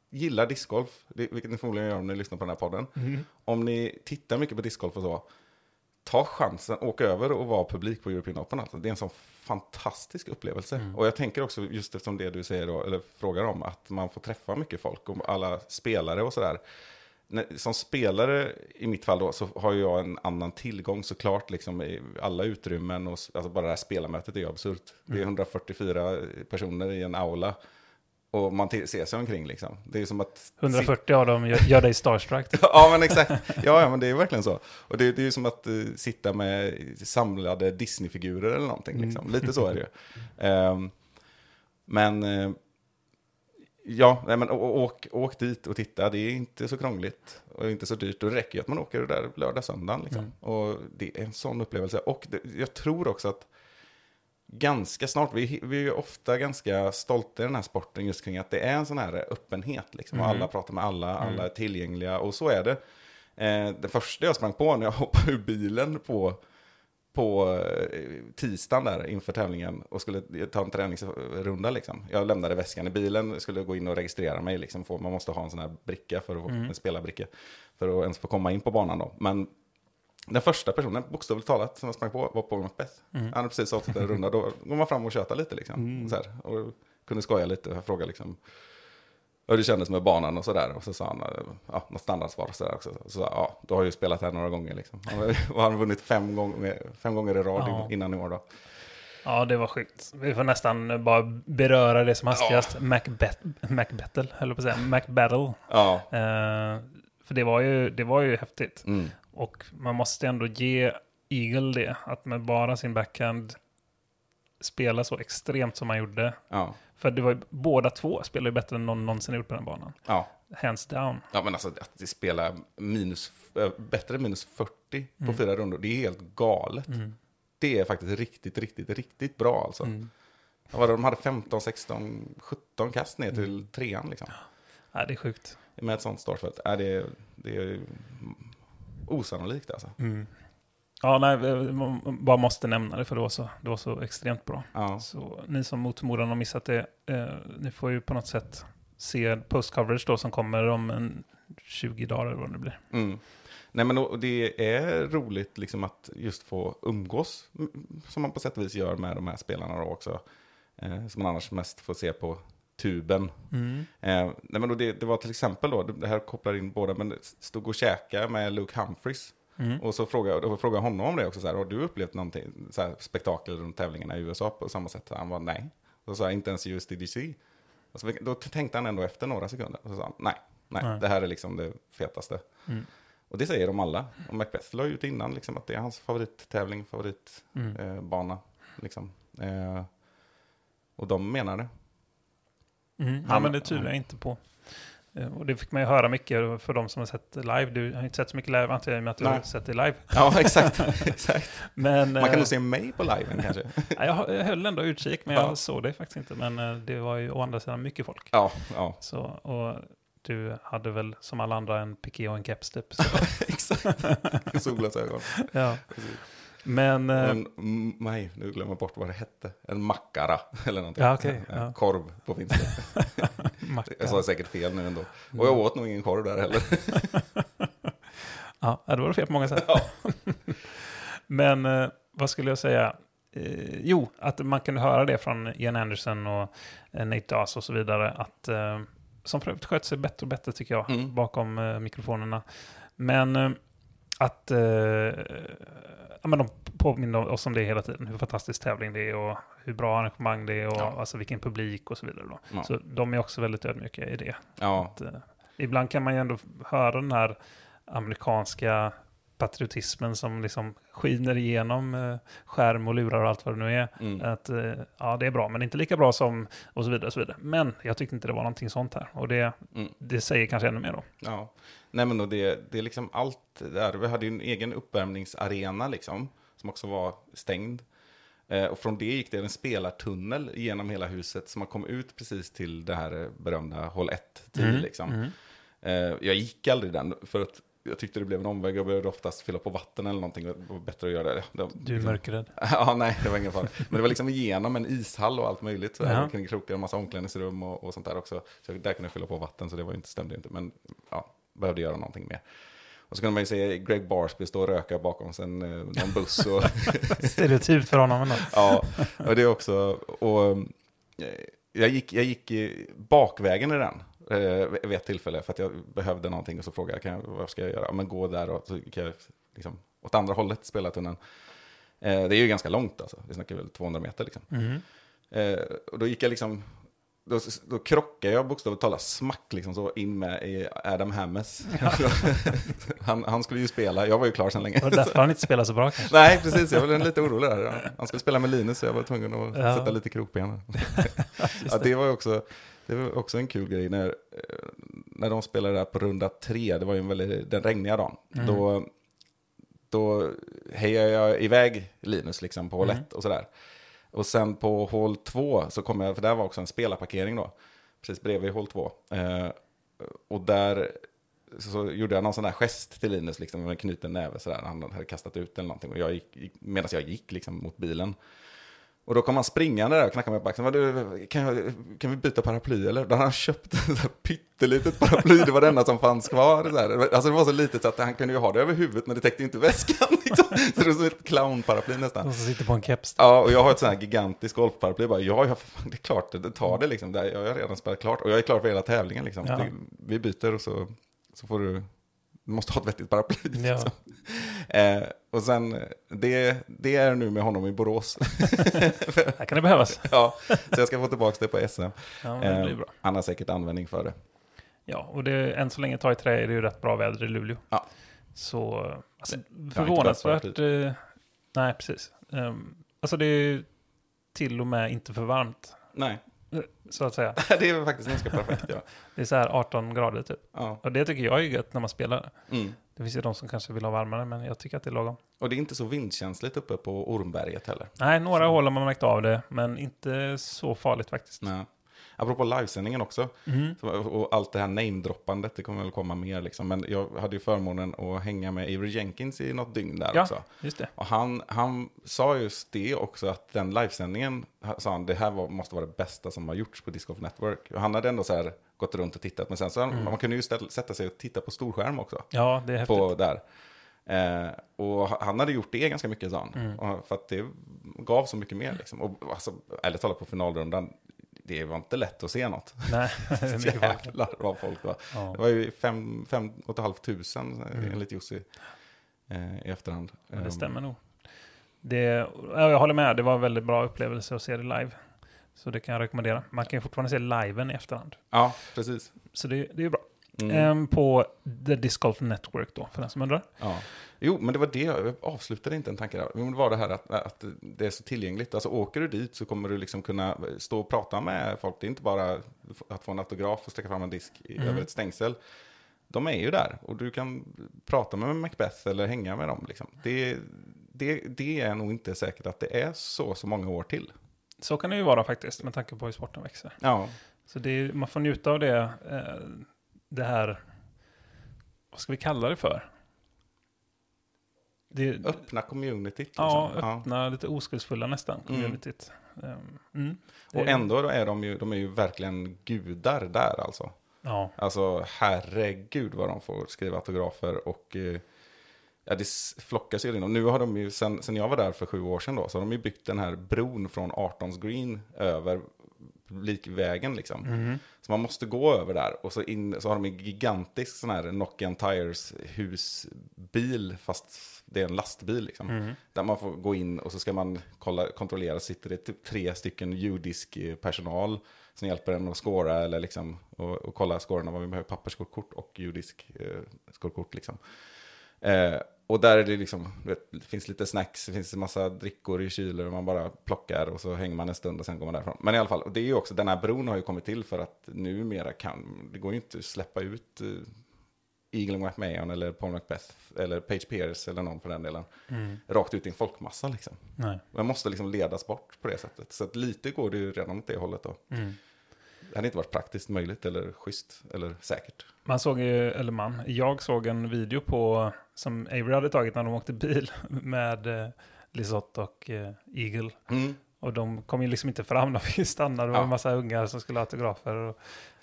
gillar discgolf, vilket ni förmodligen gör om ni lyssnar på den här podden, om ni tittar mycket på discgolf och så, ta chansen, åk över och var publik på European Open. Alltså. Det är en sån fantastisk upplevelse.
Mm.
Och jag tänker också, just eftersom det du säger då, eller frågar om, att man får träffa mycket folk och alla spelare och sådär. Som spelare, i mitt fall då, så har jag en annan tillgång såklart, liksom i alla utrymmen och alltså bara det här spelarmötet är ju absurt. Det är
Mm.
144 personer i en aula. Och man ser sig omkring liksom. Det är som att...
140 av dem gör, gör dig starstruck. [laughs]
Ja, men exakt. Ja, ja, men det är verkligen så. Och det, det är ju som att eh, sitta med samlade Disney-figurer eller någonting. Liksom. Lite så är det ju. [laughs] Ehm, men eh, ja, nej, men åk, åk dit och titta. Det är inte så krångligt och inte så dyrt. Då räcker ju att man åker där lördag, söndag. Liksom. Och det är en sån upplevelse. Och det, jag tror också att ganska snart, vi, vi är ju ofta ganska stolta i den här sporten just kring att det är en sån här öppenhet. Liksom. Och
Mm.
alla pratar med alla, alla är tillgängliga och så är det. Eh, det första jag sprang på när jag [laughs] hoppade ur bilen på, på eh, tisdagen där inför tävlingen och skulle ta en träningsrunda. Liksom. Jag lämnade väskan i bilen, skulle gå in och registrera mig. Liksom, få, man måste ha en sån här bricka, för att, få- en spelarbricka, för att ens få komma in på banan. Då. Men den första personen, bokstavligt talat, som jag sprang på var Paul Macbeth. Han hade precis avslutat en runda, då går man fram och tjötar lite liksom. Så här, och kunde skoja lite, jag frågade liksom hur det kändes med banan och sådär. Och så sa han, ja, något standardsvar och sådär också. Så ja, du har ju spelat här några gånger liksom. Han har- och [laughs] han har vunnit fem gånger, fem gånger i rad
Ja.
innan i år då.
Ja, det var sjukt. Vi får nästan bara beröra det som hastigast. Macbeth, Macbattle, höll jag på att säga. Macbattle.
Ja,
Eh, för det var, ju, det var ju häftigt.
mm.
Och man måste ändå ge Eagle det. Att med bara sin backhand spela så extremt som man gjorde.
ja,
För det var ju, båda två spelar ju bättre än någon någonsin gjort på den banan.
ja.
Hands down.
Ja, men alltså att det spelar minus, äh, bättre än minus 40 på
Mm.
fyra rundor, det är helt galet. Det är faktiskt riktigt, riktigt, riktigt bra alltså.
Mm.
Var det, de hade 15, 16, 17 kast ner till
Mm.
trean liksom.
Ja, det är sjukt.
Med ett sånt startfält. Ja, det, är, det är osannolikt alltså.
Ja, nej, man bara måste nämna det för det var så, det var så extremt bra.
Ja.
Så ni som mot förmodan har missat det, eh, ni får ju på något sätt se post-coverage då som kommer om en 20 dagar eller vad det blir.
Mm. Nej, men det är roligt liksom att just få umgås, mm, som man på sätt och vis gör med de här spelarna då också. Eh, som man annars mest får se på tuben. Eh, nej, men då det, det var till exempel då, det här kopplar in båda, men stod och käka med Luke Humphries.
Mm.
Och så frågade jag, frågade honom om det också, så här, har du upplevt någonting, så här, spektakel runt tävlingarna i USA på samma sätt? Han var nej. Och så sa inte ens USDDC. Och så, då tänkte han ändå efter några sekunder, och så sa han, nej, nej,
Nej.
det här är liksom det fetaste.
Mm.
Och det säger de alla. Och Macbeth la ut innan liksom, att det är hans favorittävling, favoritbana.
Mm.
Eh, bana, liksom. eh, och de menar det.
Mm. Ja,
Han-
men det tvivlar jag inte på. Eh, Och det fick man ju höra mycket för de som har sett live. Du har inte sett så mycket live antar jag med att du
Nej.
har sett det live.
Ja, exakt. [laughs] exakt.
Men,
Man kan
eh,
nog se mig på liven kanske. [laughs]
ja, jag, höll ändå utkik, men jag
Ja.
såg det faktiskt inte. Men eh, det var ju å andra sidan mycket folk.
Ja, ja.
Så, och du hade väl som alla andra en piké och en keps typ. [laughs]
Exakt. Solglasögon.
ja. Men, eh,
En, nej, nu glömmer jag bort vad det hette. En mackara eller någonting.
Ja,
En
ja.
Korv på finska. [laughs] Jag sa säkert fel nu ändå. Och jag åt nog ingen korv där heller. [laughs]
Ja, det var fel på många sätt.
Ja. [laughs]
Men eh, vad skulle jag säga? Eh, jo, att man kunde höra det från Ian Anderson och eh, Nate Dawes och så vidare. Att, eh, som för övrigt sköt sig bättre och bättre tycker jag,
Mm.
bakom eh, mikrofonerna. Men att ja, men de påminner oss om det hela tiden. Hur fantastisk tävling det är och hur bra arrangemang det är och
Ja.
alltså vilken publik och så vidare.
Ja.
Så de är också väldigt ödmjuka i det.
Ja,
Att, eh, ibland kan man ju ändå höra den här amerikanska patriotismen som liksom skiner igenom eh, skärm och lurar och allt vad det nu är.
Mm.
Att eh, ja, det är bra, men inte lika bra som och så vidare. Och så vidare. Men jag tyckte inte det var någonting sånt här. Och det,
Mm.
det säger kanske ännu mer då.
Ja, nej men och det, det är liksom allt där. Vi hade ju en egen uppvärmningsarena liksom, som också var stängd. Eh, och från det gick det en spelartunnel genom hela huset, så man kom ut precis till det här berömda håll 1-10
Mm,
liksom. Eh, jag gick aldrig den, för att jag tyckte det blev en omväg. Jag behövde oftast fylla på vatten eller någonting. Det var bättre att göra det. det
Du är
liksom-
mörkrädd. [laughs]
Ja, nej, det var ingen fara. Men det var liksom igenom en ishall och allt möjligt. Så här,
Ja.
kring krokar, en massa omklädningsrum och, och sånt där också. Så där kunde jag fylla på vatten, så det var inte, stämde inte. Men ja, behövde göra någonting mer. Och så kunde man ju se Greg Barsby stå och röka bakom sen eh, någon buss. Och, [laughs]
Stereotypt för honom ändå.
ja, och det är också... Och, eh, jag, gick, jag gick bakvägen i den eh, vid ett tillfälle för att jag behövde någonting och så frågade jag, kan jag vad ska jag göra? Men gå där och så kan jag liksom, åt andra hållet spela tunneln. Eh, det är ju ganska långt alltså, vi snackar väl 200 meter liksom.
Mm.
Eh, och då gick jag liksom, då, då krockade jag bokstavligt talat smack liksom så in med i Adam Hammes. [laughs] han, han skulle ju spela, jag var ju klar sedan länge.
Och därför han inte spelat så bra kanske.
Nej, precis, jag var lite orolig där. Han skulle spela med Linus så jag var tvungen att
Ja.
sätta lite krokben. [laughs] ja, det var ju också, det var också en kul grej när, eh, när de spelade där på runda tre, det var ju en väldigt, den regniga dagen.
Mm.
Då, då hejade jag iväg Linus liksom på
Mm.
ett och sådär. Och sen på hål två så kom jag, för där var också en spelarparkering då, precis bredvid hål två. Eh, och där så gjorde jag någon sån där gest till Linus, liksom, med knuten näve sådär, han hade kastat ut eller någonting. Och jag gick, gick, medan jag gick liksom mot bilen. Och då kom han springande där och knackade mig på axeln. "Vad Du, kan, jag, kan vi byta paraply eller? Då hade han köpt ett pyttelitet paraply, det var det enda som fanns kvar. Alltså det var så litet så att han kunde ju ha det över huvudet, men det täckte inte väskan. [laughs] Liksom. Så det var som ett clownparaply nästan.
Och så sitter på en keps.
Ja, och jag har ett sånt här gigantiskt golfparaply. Jag Bara, ja, ja, fan, det är klart, det, tar det liksom. Jag har redan spelat klart och jag är klar för hela tävlingen liksom.
Ja.
Vi byter och så, så får du, du måste ha ett vettigt paraply. [laughs]
Ja.
Liksom. Eh, och sen, det, det är nu med honom i Borås. [laughs]
Här kan det behövas. [laughs]
ja, så jag ska få tillbaka det på SM.
Ja, det blir
Eh,
bra.
han har säkert användning för det.
Ja, och det, än så länge tar i trä är det ju rätt bra väder i Luleå.
Ja.
Så alltså, förvånansvärt... Eh, nej, precis. Um, alltså det är till och med inte för varmt,
Nej,
så att säga. [laughs]
det är faktiskt ganska perfekt. Ja.
Det är så här 18 grader typ.
Ja.
Och det tycker jag är gött när man spelar.
Mm.
Det finns ju de som kanske vill ha varmare, men jag tycker att det är lagom.
Och det är inte så vindkänsligt uppe på Ormberget heller.
Nej, några hål har man märkt av det, men inte så farligt faktiskt.
Nej. Apropå livesändningen också,
Mm.
så- och allt det här namedroppandet, det kommer väl komma mer liksom. Men jag hade ju förmånen att hänga med Avery Jenkins i något dygn där
Ja.
också.
Just det.
Och han, han sa just det också, att den livesändningen, sa han, det här var, måste vara det bästa som har gjorts på Disc Golf Network. Och han hade ändå så här gått runt och tittat, men sen så, man kunde ju ställa, sätta sig och titta på storskärm också.
Ja, det är häftigt.
På där. Eh, och han hade gjort det ganska mycket, sa han.
Mm.
För att det gav så mycket mer. Liksom. Och alltså, ärligt talat på finalrundan, det var inte lätt att se något. [laughs]
Nej, det är mycket folk.
Jävlar vad folk var.
Ja.
Det var ju fem, fem och ett halvt tusen
Mm.
enligt Jussi eh, i efterhand.
Ja, det
Ehm,
stämmer nog. Det, ja, jag håller med, det var en väldigt bra upplevelse att se det live. Så det kan jag rekommendera. Man kan ju fortfarande se liven i efterhand.
Ja, precis.
Så det, det är ju bra.
Mm.
Ehm, på The Disc Golf Network då, för den som undrar.
Ja. Jo, men det var det, jag avslutade inte en tanke där. Men det var det här att, att det är så tillgängligt. Alltså åker du dit så kommer du liksom kunna stå och prata med folk. Det är inte bara att få en autograf och sträcka fram en disk
Mm.
över ett stängsel. De är ju där och du kan prata med Macbeth eller hänga med dem. Liksom. Det, det, det är nog inte säkert att det är så, så många år till.
Så kan det ju vara faktiskt, med tanke på hur sporten växer.
Ja,
Så det är, man får njuta av det, eh, det här, vad ska vi kalla det för? Det,
öppna communityt.
ja,
liksom.
öppna, lite oskuldsfulla nästan,
Mm.
communityt. Mm. Det-
Och ändå då är de ju, de är ju verkligen gudar där alltså.
Ja,
Alltså herregud vad de får skriva autografer och eh, ja, det flockas ju in. Och nu har de ju, sen, sen jag var där för sju år sedan då, så har de ju byggt den här bron från 18 Green över publikvägen liksom.
Mhm.
Så man måste gå över där och så, in, så har de en gigantisk sån här Nokian Tires husbil, fast det är en lastbil liksom.
Mhm.
Där man får gå in och så ska man kolla, kontrollera, sitter det typ tre stycken judisk eh, personal som hjälper en att skåra eller liksom, och, och kolla skårorna, vad vi behöver papperskort och judisk eh, liksom. Eh, och där är det liksom, vet, det finns lite snacks, det finns en massa drickor i kyler och man bara plockar och så hänger man en stund och sen går man därifrån. Men i alla fall, och det är ju också, den här bron har ju kommit till för att numera kan, det går ju inte att släppa ut uh, Eagle McMahon eller Paul Macbeth eller Page Pierce eller någon för den delen. Rakt ut i en folkmassa liksom.
Nej.
Man måste liksom ledas bort på det sättet. Så att lite går det ju redan åt det hållet då.
Mm.
Det hade inte varit praktiskt möjligt eller schysst eller säkert.
Man såg ju, eller man, jag såg en video på, som Avery hade tagit när de åkte bil [laughs] med eh, Lisotte och eh, Eagle.
Mm.
Och de kom ju liksom inte fram, de fick stanna, det var
Ja.
en massa ungar som skulle ha autografer. Och,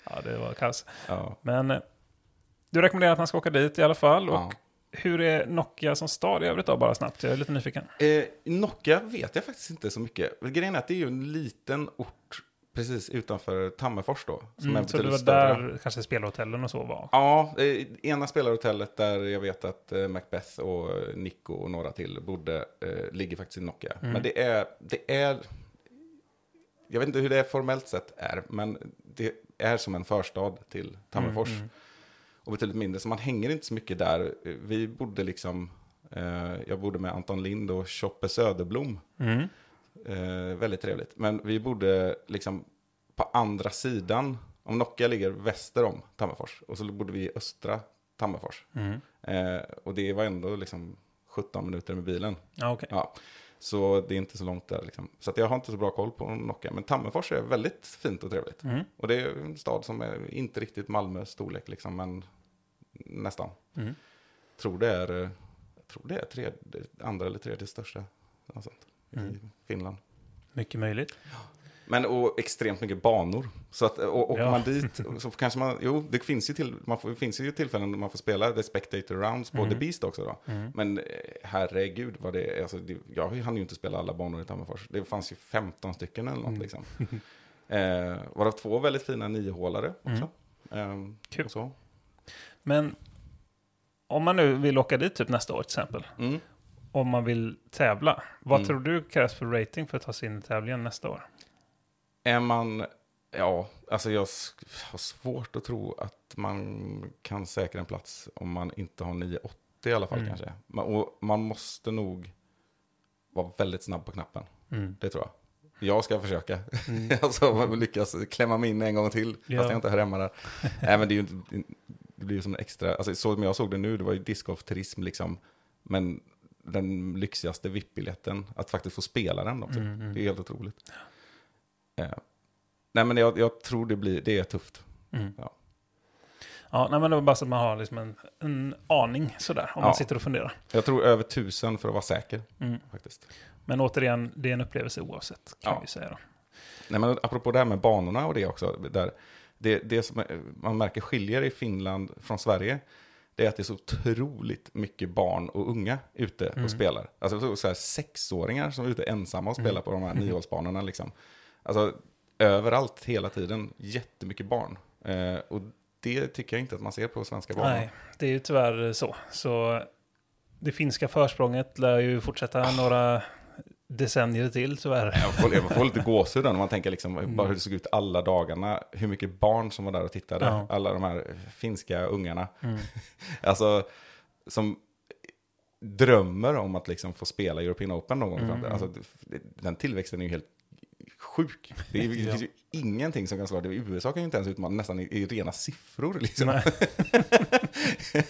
ja, det var kaos.
Ja.
Men eh, du rekommenderar att man ska åka dit i alla fall. Och
Ja.
hur är Nokia som stad i övrigt då, bara snabbt? Jag är lite nyfiken.
Eh, Nocka vet jag faktiskt inte så mycket. Grejen är att det är ju en liten ort precis utanför Tammerfors då. Som är
Mm, så det var
större.
där kanske spelhotellen och så var?
Ja, eh, ena spelarhotellet där jag vet att eh, Macbeth och eh, Nico och några till bodde eh, ligger faktiskt i Nocka.
Mm.
Men det är, det är, jag vet inte hur det formellt sett är, men det är som en förstad till Tammerfors.
Mm, mm.
Och betydligt mindre, så man hänger inte så mycket där. Vi bodde liksom, jag bodde med Anton Lind och Choppe Söderblom. Eh, väldigt trevligt. Men vi bodde liksom på andra sidan. Om Nocka ligger väster om Tammerfors. Och så bodde vi i östra Tammerfors.
Mm.
Eh, och det var ändå liksom 17 minuter med bilen.
Ja, okej.
Ja. Så det är inte så långt där liksom. Så att jag har inte så bra koll på Nocka. Men Tammerfors är väldigt fint och trevligt.
Mm.
Och det är en stad som är inte riktigt Malmös storlek liksom. Men nästan.
Mm.
Tror det är, eh, tror det är tredje, andra eller tredje största. Något sånt,
Mm.
I Finland.
Mycket möjligt.
Men och extremt mycket banor. Så att och, åker
Ja.
man dit så kanske man, jo det finns ju, till, man får, finns ju tillfällen då man får spela The Spectator Rounds på
Mm.
The Beast också då.
Mm.
Men eh, herregud vad det är, alltså, det, jag hann ju inte spela alla banor i Tammerfors. Det fanns ju 15 stycken eller något
Mm.
liksom. [laughs] Eh, varav två väldigt fina niohålare också.
Mm.
Eh, Så.
Men om man nu vill åka dit typ nästa år till exempel,
Mm.
Om man vill tävla, vad
Mm.
tror du krävs för rating för att ta sig in i tävlingen nästa år?
Är man, ja, alltså jag har svårt att tro att man kan säkra en plats om man inte har 980 i alla fall
Mm.
kanske. Man, och man måste nog vara väldigt snabb på knappen,
Mm.
det tror jag. Jag ska försöka.
Mm. [laughs]
alltså jag lyckas klämma mig in en gång till,
Ja.
fast jag inte hör hemma där. [laughs] Nej men det är ju det blir ju som en extra, alltså så som jag såg det nu, det var ju discgolf-turism liksom. Men den lyxigaste VIP-biljetten, att faktiskt få spela den också.
Mm, mm.
Det är helt otroligt. Eh, nej men jag, jag tror det blir, det är tufft.
Mm.
Ja.
Ja, nej, men det var bara så att man har liksom en, en aning sådär, om man
Ja.
sitter och funderar.
Jag tror över tusen för att vara säker
Mm.
faktiskt.
Men återigen, det är en upplevelse oavsett, kan
Ja.
vi säga då.
Nej, men apropå det här med banorna och det också. Där, det, det som är- man märker skiljer i Finland från Sverige, det är att det är så otroligt mycket barn och unga ute och
Mm.
spelar. Alltså så, här sexåringar som är ute ensamma och spelar
Mm.
på de här [laughs] niohålsbanorna. Liksom. Alltså överallt, hela tiden, jättemycket barn. Eh, och det tycker jag inte att man ser på svenska banor.
Nej, det är ju tyvärr så. Så det finska försprånget lär ju fortsätta några decennier till tyvärr.
Jag får, jag får lite [laughs] gåshud när man tänker liksom,
Mm.
bara hur det såg ut alla dagarna. Hur mycket barn som var där och tittade.
Ja.
Alla de här finska ungarna.
Mm. [laughs]
Alltså, som drömmer om att liksom få spela European Open någon gång.
Mm.
Alltså, den tillväxten är ju helt sjuk. Det, är, det
Ja.
finns ju ingenting som kan slå det. USA kan ju inte ens utmana nästan i, i rena siffror. Liksom.
Nej. [laughs]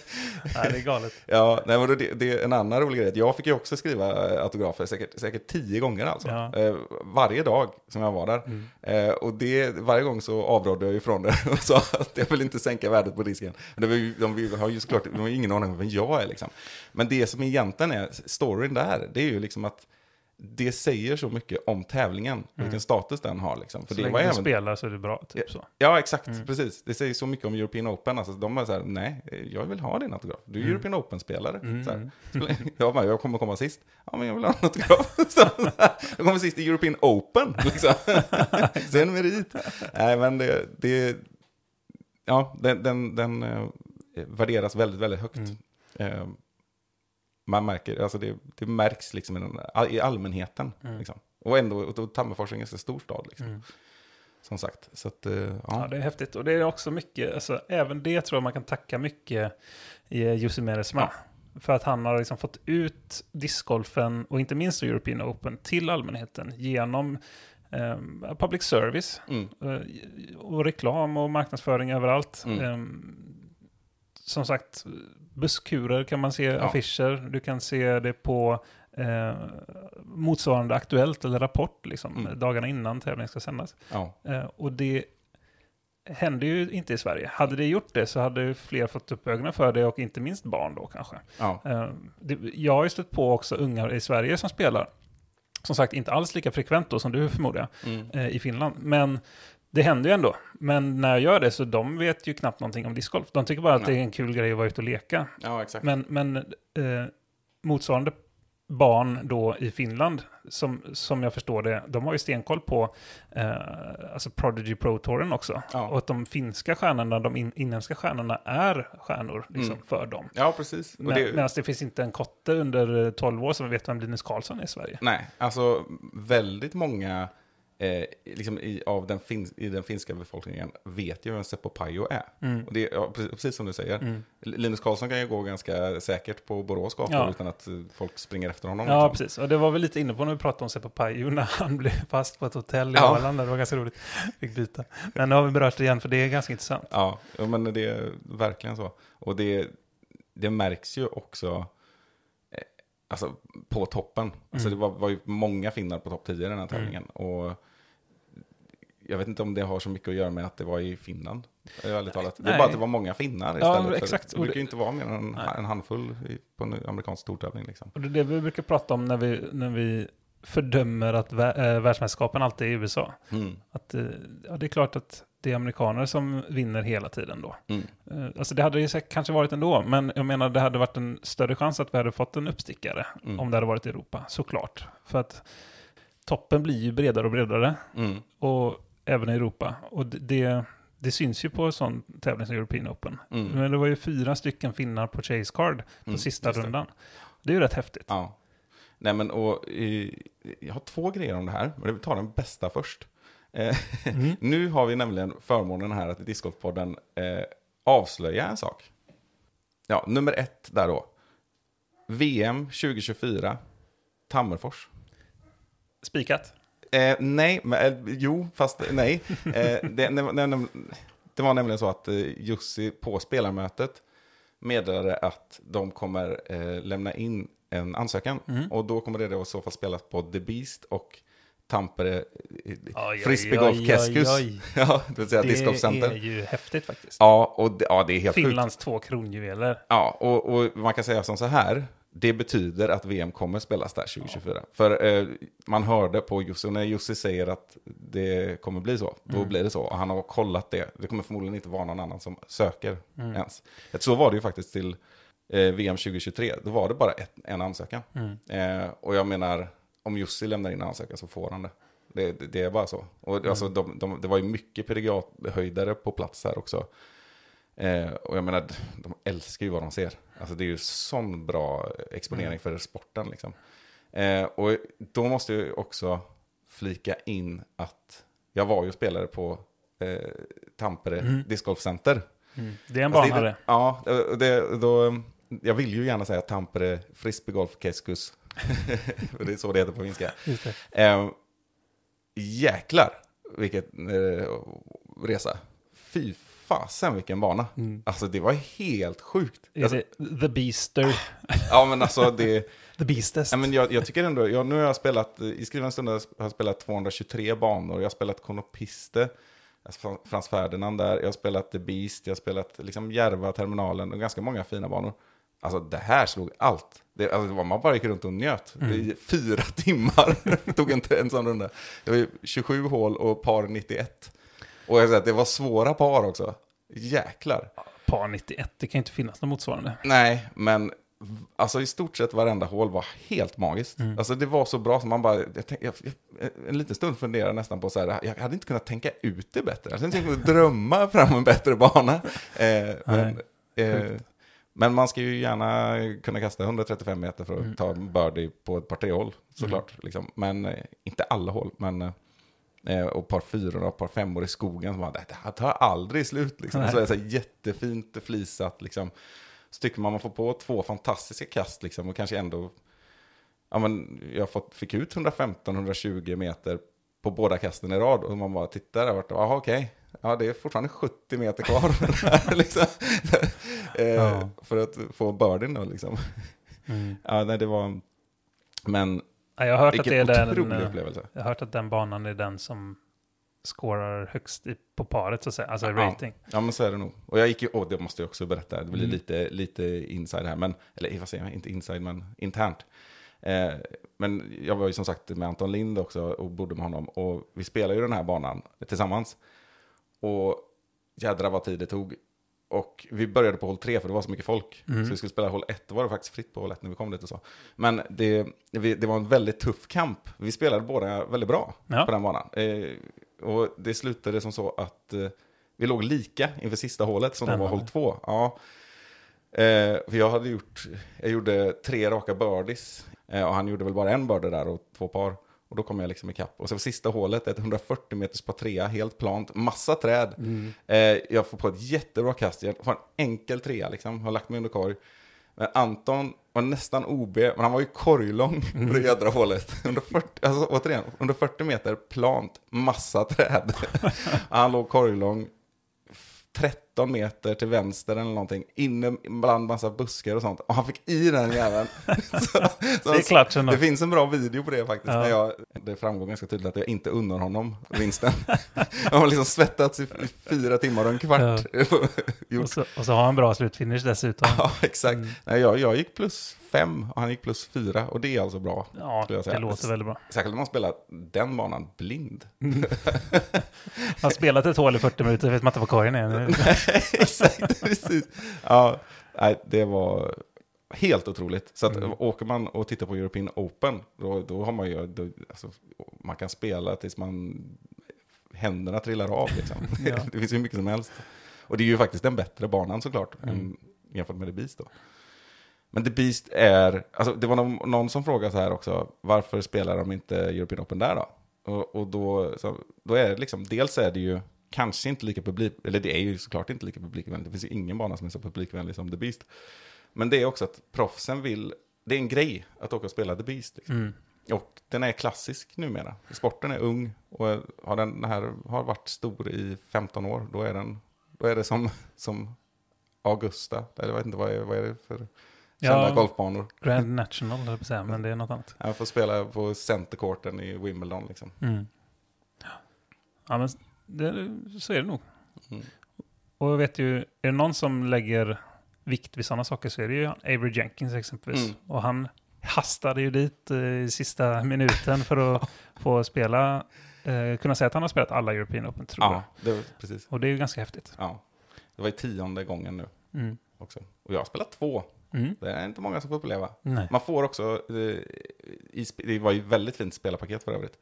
Nej, det är galet.
Ja, nej, men det, det är en annan rolig grej. Jag fick ju också skriva eh, autografer säkert, säkert tio gånger alltså.
Ja.
Eh, varje dag som jag var där.
Mm.
Eh, och det, varje gång så avrådde jag ifrån det [laughs] och sa att jag vill inte sänka värdet på disken. Men det var ju, de har ju såklart de har ju ingen aning om vem jag är liksom. Men det som egentligen är storyn där, det är ju liksom att det säger så mycket om tävlingen, vilken status den har. Liksom. För
Mm. Så
det
länge
var
du
även,
spelar så är det bra, typ så.
Ja, exakt.
Mm.
Precis. Det säger så mycket om European Open. Alltså, de är så här, nej, jag vill ha din autograf. Du är
Mm.
European Open-spelare.
Mm, mm.
Jag, bara, jag kommer komma sist. Ja, men jag vill ha en autograf. [laughs] Jag kommer sist i European Open. Liksom. [laughs] det är en merit. Nej, men det, det ja, den, den, den eh, värderas väldigt, väldigt högt.
Mm.
Eh, man märker, alltså det, det märks liksom i, allmänheten.
Mm.
Liksom. Och ändå, och Tammerfors är en ganska stor stad. Liksom.
Mm.
Som sagt, så att, eh,
Ja,
ja.
det är häftigt. Och det är också mycket, alltså, även det tror jag man kan tacka mycket i Jussi Meresma. För att han har liksom fått ut discgolfen, och inte minst European Open, till allmänheten genom eh, public service.
Mm.
Eh, och reklam och marknadsföring överallt.
Mm.
Eh, som sagt, busskurer kan man se
Ja.
affischer. Du kan se det på eh, motsvarande Aktuellt eller Rapport, liksom,
Mm.
dagarna innan tävlingen ska sändas.
Ja.
Eh, och det händer ju inte i Sverige. Hade det gjort det så hade fler fått upp ögonen för det och inte minst barn då kanske.
Ja.
Eh, det, jag har ju stött på också ungar i Sverige som spelar. Som sagt, inte alls lika frekvent då som du förmodar
Mm.
eh, i Finland. Men det händer ju ändå. Men när jag gör det så de vet ju knappt någonting om discgolf. De tycker bara att
Nej.
det är en kul grej att vara ute och leka.
ja, exakt.
Men, men eh, motsvarande barn då i Finland, som, som jag förstår det, de har ju stenkoll på eh, alltså Prodigy Pro Touren också.
Ja.
Och att de finska stjärnorna, de in, inhemska stjärnorna, är stjärnor liksom,
Mm.
för dem.
Ja, precis. Och
Men,
det-
Medan det finns inte en kotte under eh, 12 år som vet vem Linus Karlsson är i Sverige.
Nej, alltså väldigt många eh, liksom i, av den, fin, i den finska befolkningen vet ju vem Seppo Pajo är.
Mm.
Och det, ja, precis, precis som du säger.
Mm.
Linus Karlsson kan ju gå ganska säkert på Borås gator
Ja.
utan att eh, folk springer efter honom.
Ja,
liksom.
precis. Och det var väl lite inne på när vi pratade om Seppo Pajo [laughs] när han blev fast på ett hotell i
Ja.
Åland. Det var ganska roligt. Fick byta. Men nu har vi berört det igen, för det är ganska intressant.
Ja, men det är verkligen så. Och det, det märks ju också alltså, på toppen. Alltså,
Mm.
Det var, var ju många finnar på topp 10 i den här tävlingen. Och jag vet inte om det har så mycket att göra med att det var i Finland. Ärligt talat. Det är bara att det var många finnar
Ja,
istället. för-
exakt.
Det brukar ju inte vara mer än en, handfull på en amerikansk stortävling. Liksom.
Och det är det vi brukar prata om när vi, när vi fördömer att vä- äh, världsmästerskapen alltid är i USA.
Mm.
Att, eh, ja, det är klart att det är amerikaner som vinner hela tiden då.
Mm.
Eh, Alltså det hade det kanske varit ändå, men jag menar det hade varit en större chans att vi hade fått en uppstickare
Mm.
om det hade varit i Europa, såklart. För att toppen blir ju bredare och bredare,
Mm.
och även i Europa. Och det, det, syns ju på en sån tävling som European Open.
Mm.
Men det var ju fyra stycken finnar på Chase Card på
Mm,
sista rundan. Det är ju rätt häftigt.
Ja. Nej men och eh, jag har två grejer om det här, men vi tar den bästa först. Eh,
Mm. [laughs]
nu har vi nämligen förmånen här att i Discgolfpodden eh, avslöja en sak. Ja, nummer ett där då. VM 2024, Tammerfors.
Spikat.
Eh, nej, men, eh, jo, fast nej. Eh, det, det, var- det, det var nämligen så att eh, Jussi på spelarmötet meddelade att de kommer eh, lämna in en ansökan.
Mm.
Och då kommer det då i så fall spelas på The Beast och Tampere eh, Frisbeegolf Keskus. [laughs] Ja, det vill säga
Det
discgolfcenter.
är ju häftigt faktiskt.
Ja, och det, ja, det är helt sjukt.
Finlands två kronjuveler.
Ja, och, och man kan säga som så här. Det betyder att VM kommer spelas där 2024. För eh, man hörde på Jussi, och när Jussi säger att det kommer bli så, då
Mm.
blir det så. Och han har kollat det. Det kommer förmodligen inte vara någon annan som söker
Mm.
ens. Så var det ju faktiskt till VM 2023. Då var det bara ett, en ansökan.
Mm.
Eh, och jag menar, om Jussi lämnar in en ansökan så får han det. Det, det, det är bara så. Och
Mm.
alltså, de, de, det var ju mycket pediathöjdare på plats här också. Eh, och jag menar, de älskar ju vad de ser. Alltså det är ju sån bra exponering
Mm.
för sporten liksom. Eh, och då måste jag också flika in att jag var ju spelare på eh, Tampere
Mm.
Disc Golf Center.
Mm. Det är en
Alltså,
bana
det,
det.
Ja, det, då, jag vill ju gärna säga Tampere Frisbeegolf Keskus. [laughs] För det är så det heter på finska. Eh, jäklar vilket eh, resa. Fy fasen vilken bana.
Mm.
Alltså det var helt sjukt. Alltså,
The Beaster? [laughs]
ja men alltså det... [laughs]
The Beastest?
Ja, men jag, jag tycker ändå, jag, nu har jag spelat, i skriven stund har jag spelat 223 banor, jag har spelat Konopiste, alltså Frans Ferdinand där, jag har spelat The Beast, jag har spelat liksom Järva, Terminalen och ganska många fina banor. Alltså det här slog allt. Det, alltså, man bara gick runt och njöt. I fyra [laughs] timmar [laughs] tog en, en sån runda. Det var ju 27 hål och par 91. Och jag säger att det var svåra par också. Jäklar.
Par 91, det kan inte finnas något motsvarande.
Nej, men alltså i stort sett varenda hål var helt magiskt. Alltså det var så bra som man bara, jag tänk, jag, jag, en liten stund funderade nästan på så här, jag hade inte kunnat tänka ut det bättre. Jag hade inte kunnat drömma fram en bättre bana. Eh, men, eh, men man ska ju gärna kunna kasta 135 meter för att ta en birdie på ett par tre hål, såklart. Liksom. Men eh, inte alla hål, men eh, och par fyror och par femmor i skogen. Som bara, det här tar aldrig slut. Liksom.
Nej.
Så är det så här jättefint flisat. Liksom. Så tycker man man får på två fantastiska kast liksom och kanske ändå, ja men jag fått, fick ut 115-120 meter på båda kasten i rad och man bara tittar och jaha okej, ja det är fortfarande 70 meter kvar [laughs] liksom, eh,
Ja.
för att få birdien då liksom.
Mm.
Ja, nej det var, men
Ja, Jag har hört att det är den, eh,
upplevelse.
jag har hört att den banan är den som scorar högst i, på paret så att säga, alltså
Ja.
rating.
Ja, men så är det nog. Och jag gick ju, åh, det måste jag också berätta, det blir
Mm.
lite, lite inside här, men, eller vad säger jag, inte inside, men internt. Eh, men jag var ju som sagt med Anton Lind också och bodde med honom, och vi spelade ju den här banan tillsammans. Och jädra vad tid det tog. Och vi började på hål tre för det var så mycket folk.
Mm.
Så vi skulle spela hål ett, då var det faktiskt fritt på hål ett när vi kom dit och så. Men det, det var en väldigt tuff kamp. Vi spelade båda väldigt bra
Ja.
på den banan. Eh, och det slutade som så att eh, vi låg lika inför sista hålet som var
Spännande.
hål två. Ja. Eh, för jag hade gjort, jag gjorde tre raka birdies. Och han gjorde väl bara en birdie där och två par. Och då kom jag liksom ikapp. Och så sista hålet, ett 140 meters par trea, helt plant, massa träd. Eh, jag får på ett jättebra kast, jag får en enkel trea liksom, har lagt mig under korg. Men Anton var nästan OB, men han var ju korglång på det jädra hålet. [laughs] Under 40, alltså, återigen, under 40 meter plant, massa träd. [laughs] han låg korglång, 13 meter till vänster eller någonting, inne bland massa buskar och sånt. Och han fick i den jäveln. [laughs]
Det är klart
det finns en bra video på det faktiskt.
Ja.
När jag, det framgår ganska tydligt att jag inte unnar honom vinsten. [laughs] jag har liksom svettats i, fyra timmar och en kvart. [laughs] Gjort.
Och så, och så har han bra slutfinish dessutom.
Ja, exakt.
Mm.
Nej, jag, jag gick plus fem och han gick plus fyra. Och det är alltså bra.
Ja, det låter väldigt bra.
Särskilt om man spelar den banan blind.
Han har spelat ett hål i 40 minuter, vet man inte vad korgen är. [laughs]
Exakt, precis. Ja, nej, det var helt otroligt. Så att
Mm.
åker man och tittar på European Open, då, då har man ju, då, alltså, man kan spela tills man, händerna trillar av liksom. [laughs]
Ja. [laughs]
det finns ju mycket som helst. Och det är ju faktiskt den bättre banan såklart,
Mm.
än, jämfört med The Beast då. Men The Beast är, alltså det var någon, någon som frågade så här också, varför spelar de inte European Open där då? Och, och då, så, då är det liksom, dels är det ju kanske inte lika publik, eller det är ju såklart inte lika publikvänligt, det finns ju ingen bana som är så publikvänlig som The Beast. Men det är också att proffsen vill, det är en grej att åka och spela The Beast. Liksom.
Mm.
Och den är klassisk numera. Sporten är ung och har den här har varit stor i 15 år, då är, den, då är det som, som Augusta, eller jag vet inte vad är, vad är det för kända
Ja.
golfbanor.
Grand [laughs] National, jag säga, men det är något annat.
Jag får spela på centercourten i Wimbledon liksom.
Mm. Ja, men det, så är det nog.
Mm.
Och jag vet ju, är det någon som lägger vikt vid sådana saker så är det ju Avery Jenkins exempelvis.
Mm.
Och han hastade ju dit eh, i sista minuten för att [laughs] få spela, eh, kunna säga att han har spelat alla European Open, tror jag.
Ja, det var, precis.
Och det är ju ganska häftigt.
Ja. Det var i tionde gången nu
Mm.
också. Och jag har spelat två.
Mm.
Det är inte många som får uppleva.
Nej.
Man får också, eh, i, det var ju väldigt fint spelarpaket för övrigt.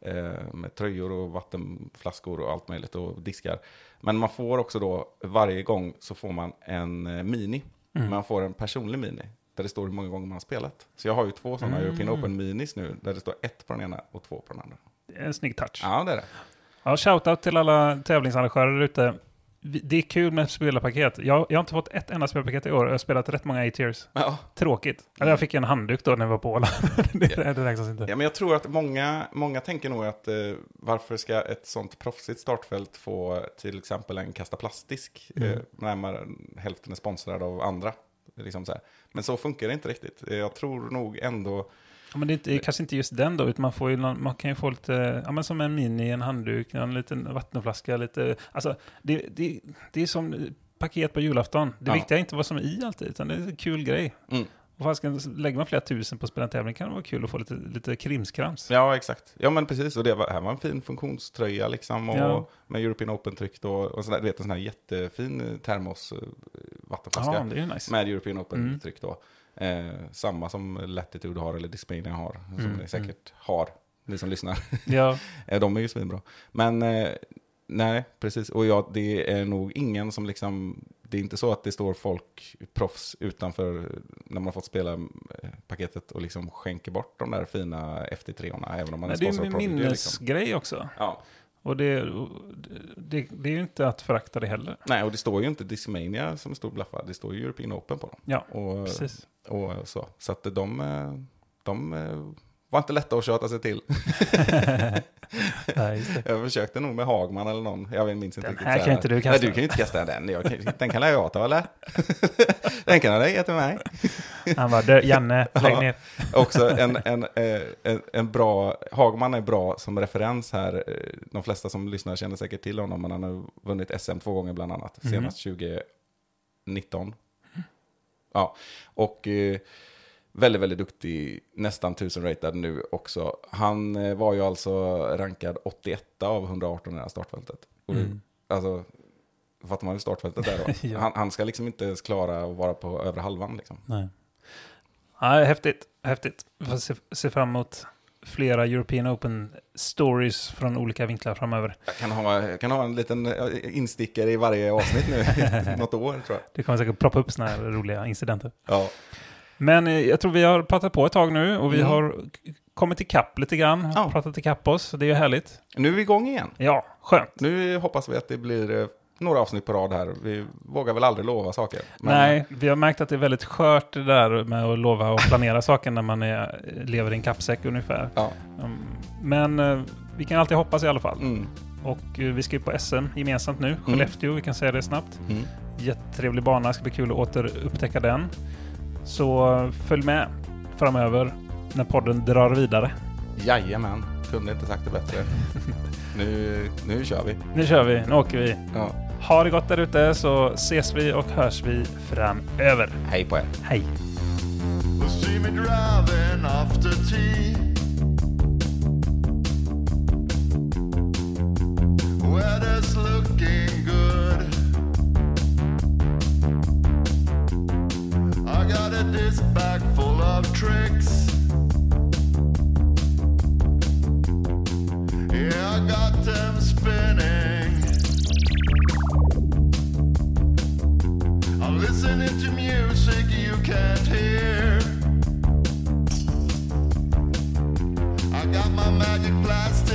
Eh, med tröjor och vattenflaskor och allt möjligt och diskar. Men man får också då, varje gång så får man en eh, mini.
Mm.
Man får en personlig mini. Där det står hur många gånger man har spelat. Så jag har ju två sådana
Mm.
European Open minis nu. Där det står ett på den ena och två på den andra.
Det är en snygg touch.
Ja, det är det.
Ja, shoutout till alla tävlingsarrangörer ute. Vi- Det är kul med spelarpaket. Jag, jag har inte fått ett enda spelarpaket i år. Jag har spelat rätt många A-tiers.
Ja.
Tråkigt. Eller jag fick en handduk då när jag var på Åland. [laughs] det, det räknas inte.
Ja, men jag tror att många, många tänker nog att eh, varför ska ett sånt proffsigt startfält få till exempel en kasta plastisk
Mm.
eh, närmare hälften är sponsrad av andra. Liksom så här. Men så funkar det inte riktigt. Jag tror nog ändå,
Ja, men det är, inte, det är kanske inte just den då, utan man, får någon- man kan ju få lite, ja men som en mini, en handduk, en liten vattenflaska, lite, alltså det, det, det är som paket på julafton. Det
Ja.
viktiga är inte vad som är i alltid, utan det är en kul grej.
Mm.
Och fasken, lägger man flera tusen på att spela en tävling kan det vara kul att få lite, lite krimskrams.
ja exakt. Ja men precis, och det var, här var en fin funktionströja liksom. Och
Ja.
med European Open-tryck då. Och sådär, du vet en sån här jättefin termos eh, vattenflaska.
Ja, nice.
Med European Open-tryck
Mm.
då. Eh, samma som Latitude har eller Discmania har. Som
Mm,
ni säkert har, ni som lyssnar. [laughs]
Ja,
Eh, De är ju svinbra. Men eh, nej, precis. Och ja, det är nog ingen som liksom... Det är inte så att det står folk, proffs, utanför när man har fått spela eh, paketet och liksom skänker bort de där fina FT3orna, även om man
Nej,
är
det är
sponsrad
ju en.
Liksom.
minnesgrej också.
Ja,
Och det, det, det är ju inte att förakta det heller.
Nej, och det står ju inte Discmania som stor blaffa, det står ju European Open på dem.
Ja,
Och,
precis.
Och så. Så att de, eh, de eh, var inte lätta att köta sig till. [laughs]
Nej.
Jag försökte nog med Hagman eller någon, jag minns inte
Den
riktigt.
här kan inte du kasta.
Nej, du kan ju inte kasta den. Jag, kan- den kan jag ta eller? [laughs] den kan jag ge till mig.
Han bara, "Du, Janne, [laughs] lägg
Ja.
ner.
Också en, en, eh, en, en bra, Hagman är bra som referens här. De flesta som lyssnar känner säkert till honom, men han har vunnit SM två gånger bland annat.
Mhm.
Senast 2019. Ja, och eh, väldigt, väldigt duktig, nästan 1000 ratad nu också. Han eh, var ju alltså rankad 81 av 118 i det här startfältet. Och
Mm.
Alltså, fattar man ju startfältet där då? [laughs]
Ja.
han, han ska liksom inte ens klara att vara på övre halvan liksom.
Nej. Ja, häftigt. Häftigt. Vi får se, se fram emot flera European Open stories från olika vinklar framöver.
Jag kan ha, jag kan ha en liten eh, instickare i varje avsnitt nu, [laughs] något år tror jag.
Det kommer säkert ploppa upp sådana här roliga incidenter.
Ja,
Men eh, jag tror vi har pratat på ett tag nu och vi
Mm.
har kommit ikapp lite grann.
Ja.
Pratat ikapp oss. Det är ju härligt.
nu är vi igång igen.
Ja, skönt.
Nu hoppas vi att det blir eh, några avsnitt på rad här. Vi vågar väl aldrig lova saker. men-
Nej, vi har märkt att det är väldigt skört det där med att lova och planera saker när man är, lever i en kappsäck ungefär.
Ja,
Mm, Men eh, vi kan alltid hoppas i alla fall.
mm,
Och eh, vi ska ju på SM gemensamt nu. Skellefteå, vi kan säga det snabbt.
mm.
Jättetrevlig bana, ska bli kul att återupptäcka den. Så följ med framöver när podden drar vidare.
Jajamän, kunde inte sagt det bättre. [laughs] nu, nu kör vi.
Nu kör vi, nu åker vi.
Ja.
Ha det gott där ute så ses vi och hörs vi framöver.
Hej på er.
Hej!
Weather's looking good. I got a disc bag full of tricks. Yeah, I got them spinning. last